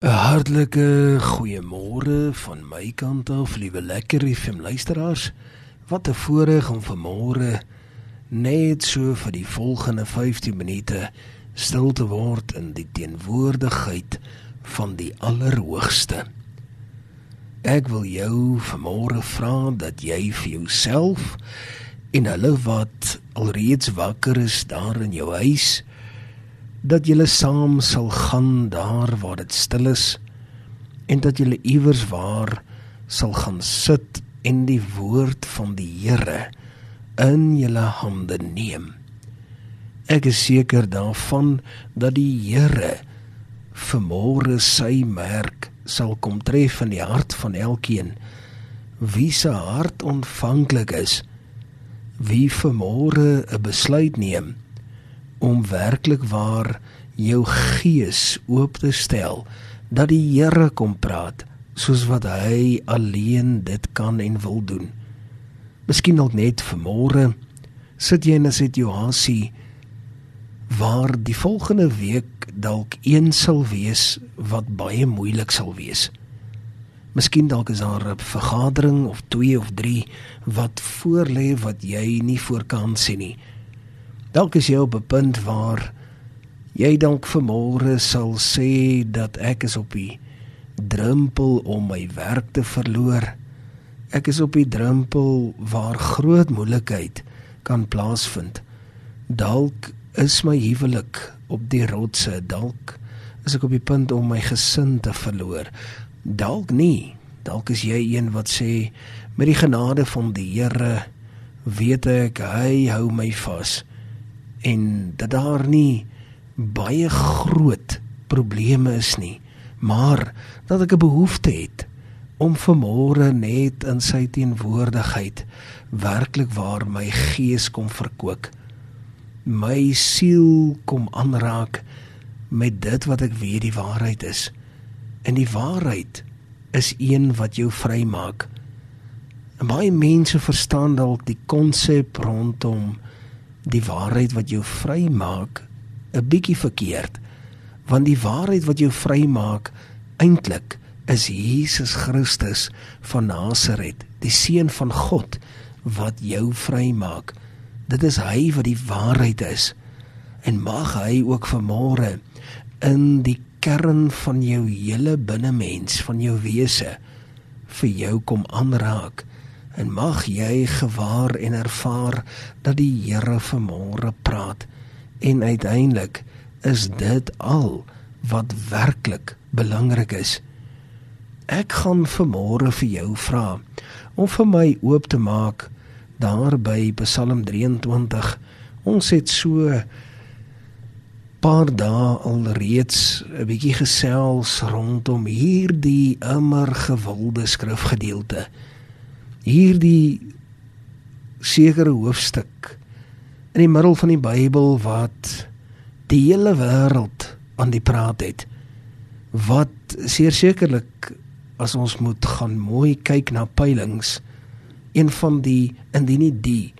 'n Hartlike goeiemôre van my kant af, liewe lekker FM luisteraars. Wat 'n voorreg om vanmôre net so vir die volgende 15 minute stil te word in die teenwoordigheid van die Allerhoogste. Ek wil jou vanmôre vra dat jy vir jouself en hulle wat alreeds wakker is daar in jou huis dat julle saam sal gaan daar waar dit stil is en dat julle iewers waar sal gaan sit en die woord van die Here in julle hande neem. Ek is seker daarvan dat die Here vermore sy merk sal kom tref in die hart van elkeen wie se hart ontvanklik is wie vermore 'n besluit neem om werklik waar jou gees oop te stel dat die Here kom praat soos wat hy alleen dit kan en wil doen. Miskien dalk net vanmôre sit jy in 'n situasie waar die volgende week dalk een sal wees wat baie moeilik sal wees. Miskien dalk is daar 'n vergadering of 2 of 3 wat voorlê wat jy nie voor kan sien nie. Dalk is jy op 'n punt waar jy dalk vanmôre sal sê dat ek is op die drempel om my werk te verloor. Ek is op die drempel waar groot moeilikheid kan plaasvind. Dalk is my huwelik op die rotse, dalk is ek op die punt om my gesin te verloor. Dalk nie. Dalk is jy een wat sê met die genade van die Here weet ek hy hou my vas en dat daar nie baie groot probleme is nie, maar dat ek 'n behoefte het om vanmôre net in sy teenwoordigheid werklik waar my gees kom verkoop. My siel kom aanraak met dit wat ek weet die waarheid is. En die waarheid is een wat jou vrymaak. En baie mense verstaan dalk die konsep rondom die waarheid wat jou vry maak 'n bietjie verkeerd want die waarheid wat jou vry maak eintlik is Jesus Christus van Nasaret die seun van God wat jou vry maak dit is hy wat die waarheid is en mag hy ook vanmôre in die kern van jou hele binnemens van jou wese vir jou kom aanraak en mag jy gewaar en ervaar dat die Here vanmôre praat en uiteindelik is dit al wat werklik belangrik is. Ek gaan vanmôre vir jou vra om vir my oop te maak daar by Psalm 23. Ons het so paar dae al reeds 'n bietjie gesels rondom hierdie immer gewilde skrifgedeelte hierdie sekere hoofstuk in die middel van die Bybel wat die hele wêreld aan die praat het wat sekerlik as ons moet gaan mooi kyk na peilings een van die indien nie die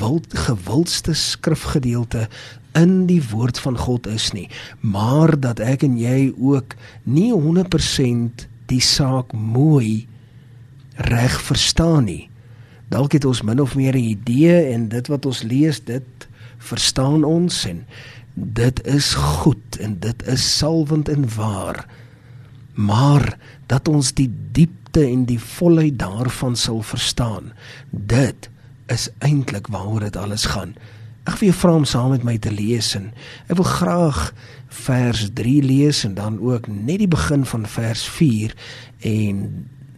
wild gewildste skrifgedeelte in die woord van God is nie maar dat ek en jy ook nie 100% die saak mooi reg verstaan nie. Dalk het ons min of meer 'n idee en dit wat ons lees, dit verstaan ons en dit is goed en dit is salwend en waar. Maar dat ons die diepte en die volheid daarvan sal verstaan, dit is eintlik waaroor dit alles gaan. Ek wil jou vra om saam met my te lees en ek wil graag vers 3 lees en dan ook net die begin van vers 4 en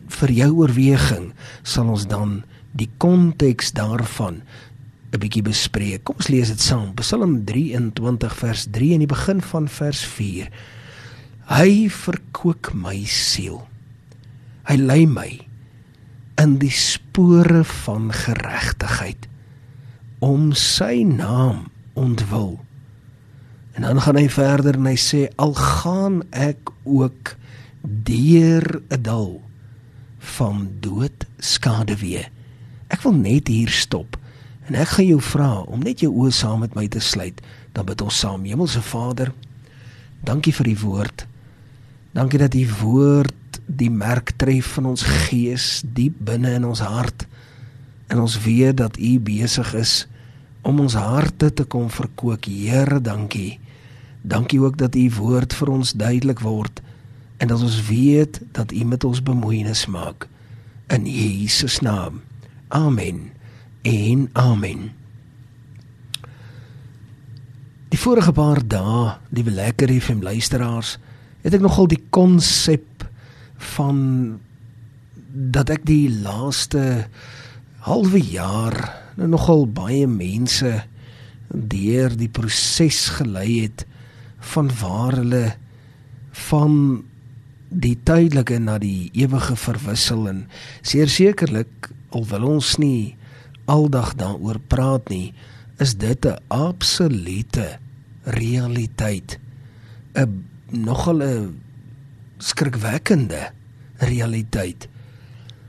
vir jou oorweging sal ons dan die konteks daarvan 'n bietjie bespreek. Kom ons lees dit saam. Psalm 23 vers 3 in die begin van vers 4. Hy verkoop my siel. Hy lei my in die spore van geregtigheid om sy naam ontwil. En dan gaan hy verder en hy sê al gaan ek ook deur 'n dal van dood skade weer. Ek wil net hier stop en ek gaan jou vra om net jou oë saam met my te sluit. Dan bid ons saam. Hemelse Vader, dankie vir die woord. Dankie dat u woord die merk tref van ons gees diep binne in ons hart. En ons weet dat u besig is om ons harte te kom verkoop. Here, dankie. Dankie ook dat u woord vir ons duidelik word en dat ons weet dat u met ons bemoeienis maak in Jesus naam. Amen. En amen. Die vorige paar dae, liewe lekker FM luisteraars, het ek nogal die konsep van dat ek die laaste halwe jaar nou nogal baie mense deur die proses gelei het van waar hulle van die tydelike na die ewige verwissel en seker sekerlik al wil ons nie aldag daaroor praat nie is dit 'n absolute realiteit. 'n nogal 'n skrikwekkende realiteit.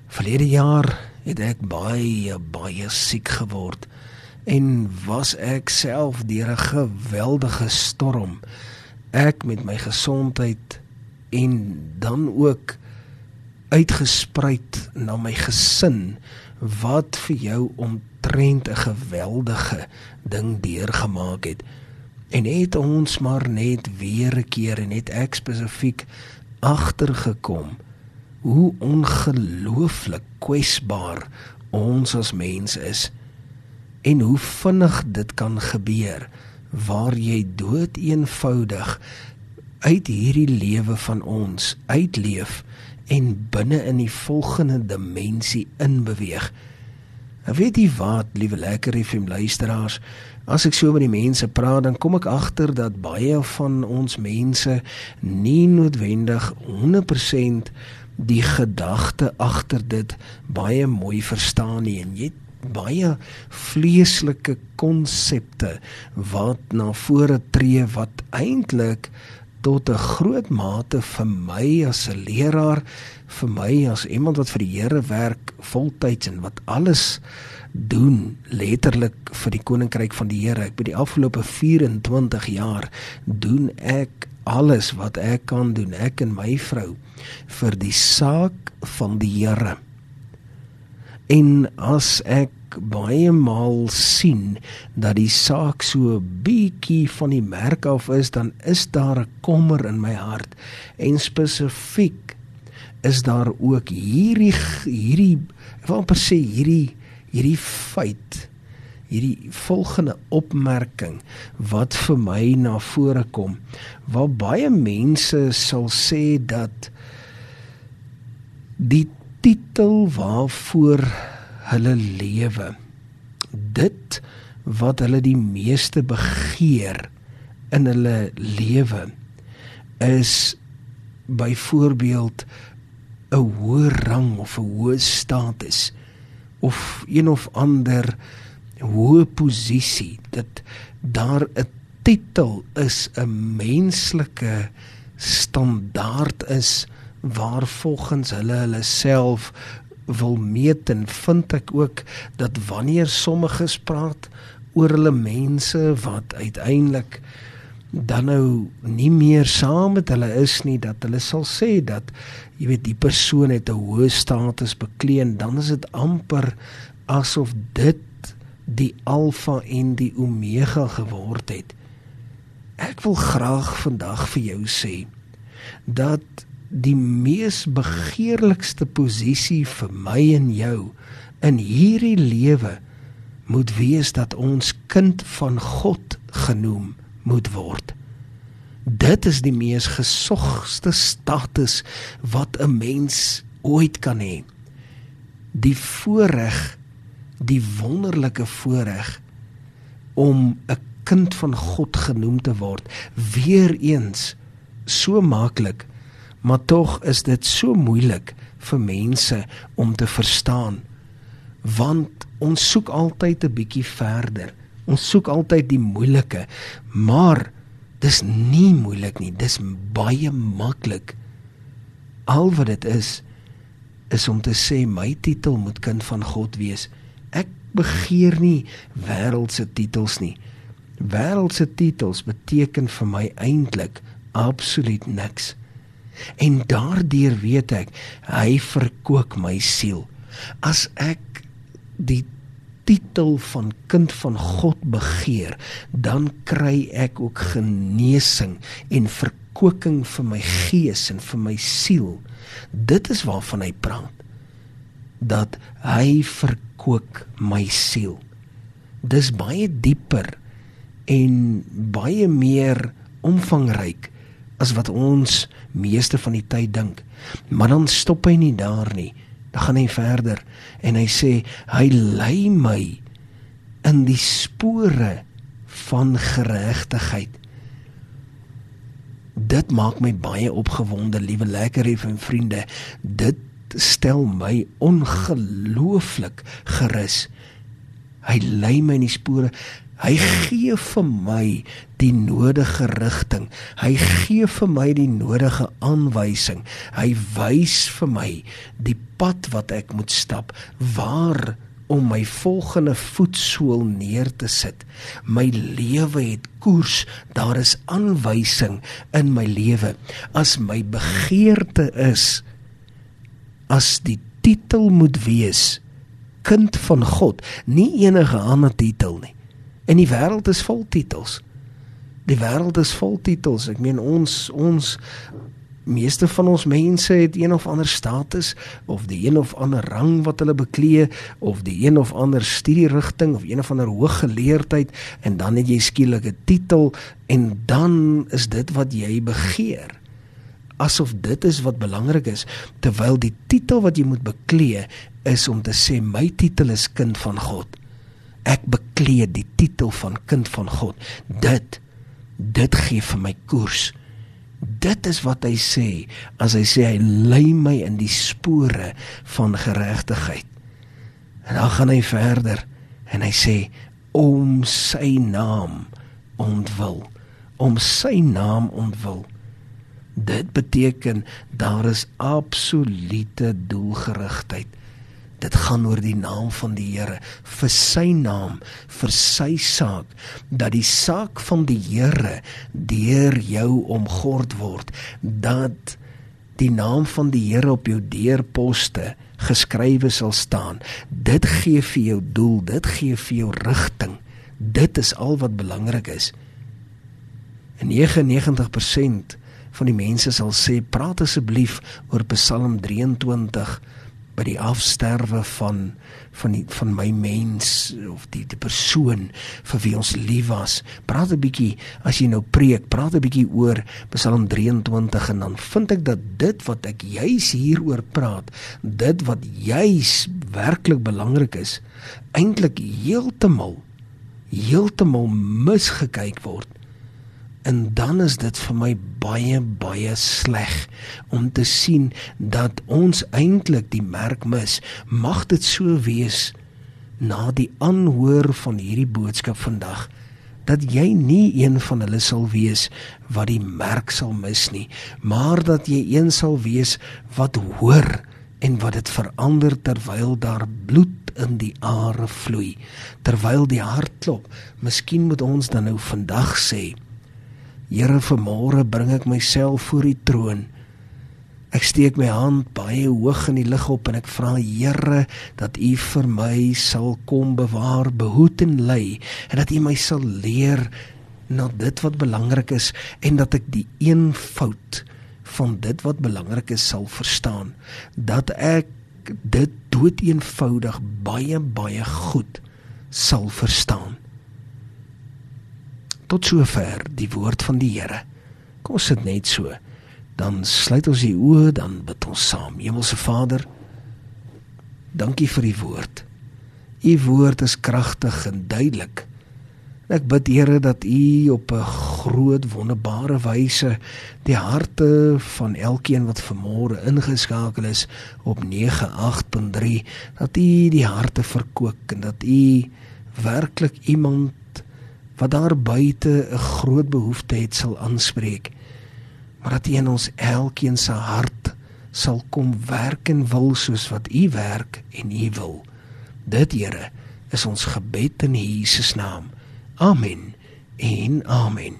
Verlede jaar het ek baie baie siek geword en was ek self deur 'n geweldige storm. Ek met my gesondheid en dan ook uitgespruit na my gesin wat vir jou omtrent 'n geweldige ding deurgemaak het. En het ons maar net weer 'n keer en net ek spesifiek agtergekom hoe ongelooflik kwesbaar ons as mens is en hoe vinnig dit kan gebeur waar jy dood eenvoudig uit hierdie lewe van ons uitleef en binne in die volgende dimensie inbeweeg. Ek weet jy wat, liewe lekker FM luisteraars, as ek so met die mense praat, dan kom ek agter dat baie van ons mense nie noodwendig 100% die gedagte agter dit baie mooi verstaan nie en jy baie vleeslike konsepte wat na vore tree wat eintlik tot 'n groot mate vir my as 'n leraar, vir my as iemand wat vir die Here werk voltyds en wat alles doen letterlik vir die koninkryk van die Here. Ek by die afgelope 24 jaar doen ek alles wat ek kan doen, ek en my vrou vir die saak van die Here. En as ek baie maal sien dat die saak so bietjie van die merk af is, dan is daar 'n kommer in my hart. En spesifiek is daar ook hierdie hierdie ek wil amper sê hierdie hierdie feit hierdie volgende opmerking wat vir my na vore kom waar baie mense sal sê dat die titel waarvoor hulle lewe. Dit wat hulle die meeste begeer in hulle lewe is byvoorbeeld 'n hoë rang of 'n hoë status of een of ander hoë posisie dat daar 'n titel is 'n menslike standaard is waar volgens hulle hulle self wil meet en vind ek ook dat wanneer sommiges praat oor hulle mense wat uiteindelik dan nou nie meer saam met hulle is nie dat hulle sal sê dat jy weet die persoon het 'n hoë status bekleen dan is dit amper asof dit die alfa en die omega geword het. Ek wil graag vandag vir jou sê dat die mees begeerlikste posisie vir my en jou in hierdie lewe moet wees dat ons kind van God genoem moet word. Dit is die mees gesogste status wat 'n mens ooit kan hê. Die voorreg, die wonderlike voorreg om 'n kind van God genoem te word, weer eens so maklik maar tog is dit so moeilik vir mense om te verstaan want ons soek altyd 'n bietjie verder. Ons soek altyd die moeilike maar dis nie moeilik nie. Dis baie maklik. Al wat dit is is om te sê my titel moet kind van God wees. Ek begeer nie wêreldse titels nie. Wêreldse titels beteken vir my eintlik absoluut niks En daardeur weet ek hy verkoop my siel. As ek die titel van kind van God begeer, dan kry ek ook genesing en verkoeking vir my gees en vir my siel. Dit is waarvan hy praat. Dat hy verkoop my siel. Dis baie dieper en baie meer omvangryk as wat ons meeste van die tyd dink. Maar dan stop hy nie daar nie. Dan gaan hy verder en hy sê hy lei my in die spore van geregtigheid. Dit maak my baie opgewonde, liewe lekker en vriende. Dit stel my ongelooflik gerus. Hy lei my in die spore Hy gee vir my die nodige rigting. Hy gee vir my die nodige aanwysing. Hy wys vir my die pad wat ek moet stap, waar om my volgende voetsool neer te sit. My lewe het koers. Daar is aanwysing in my lewe. As my begeerte is as die titel moet wees kind van God, nie enige ander titel nie. En die wêreld is vol titels. Die wêreld is vol titels. Ek meen ons ons meeste van ons mense het een of ander status of die een of ander rang wat hulle beklee of die een of ander studierigting of een of ander hooggeleerdheid en dan het jy skielik 'n titel en dan is dit wat jy begeer asof dit is wat belangrik is terwyl die titel wat jy moet beklee is om te sê my titel is kind van God ek bekleed die titel van kind van God. Dit dit gee vir my koers. Dit is wat hy sê as hy sê hy lei my in die spore van geregtigheid. En dan gaan hy verder en hy sê om sy naam ontwil, om sy naam ontwil. Dit beteken daar is absolute doelgerigtheid. Dit gaan oor die naam van die Here, vir sy naam, vir sy saak, dat die saak van die Here deur jou omgord word, dat die naam van die Here op jou deurposte geskrywe sal staan. Dit gee vir jou doel, dit gee vir jou rigting. Dit is al wat belangrik is. En 99% van die mense sal sê, praat asseblief oor Psalm 23 by die afsterwe van van die van my mens of die die persoon vir wie ons lief was. Praat 'n bietjie as jy nou preek, praat 'n bietjie oor Psalm 23 en dan vind ek dat dit wat ek juis hieroor praat, dit wat juis werklik belangrik is, eintlik heeltemal heeltemal misgekyk word En dan is dit vir my baie baie sleg om te sien dat ons eintlik die merk mis. Mag dit so wees na die aanhoor van hierdie boodskap vandag dat jy nie een van hulle sal wees wat die merk sal mis nie, maar dat jy een sal wees wat hoor en wat dit verander terwyl daar bloed in die are vloei, terwyl die hart klop. Miskien moet ons dan nou vandag sê Here, vanmôre bring ek myself voor U troon. Ek steek my hand baie hoog in die lug op en ek vra Here dat U vir my sal kom bewaar, behoed en lei en dat U my sal leer na dit wat belangrik is en dat ek die eenvoud van dit wat belangrik is sal verstaan. Dat ek dit doeteenvoudig baie baie goed sal verstaan. Tot sover die woord van die Here. Kom sit net so. Dan sluit ons die oë, dan bid ons saam. Hemelse Vader, dankie vir u woord. U woord is kragtig en duidelik. Ek bid Here dat u op 'n groot wonderbare wyse die harte van elkeen wat vanmôre ingeskakel is op 98.3 dat u die harte verkoop en dat u werklik iemand wat daar buite 'n groot behoefte het sal aanspreek maar dat U in ons elkeen se hart sal kom werk en wil soos wat U werk en U wil. Dit Here is ons gebed in Jesus naam. Amen en amen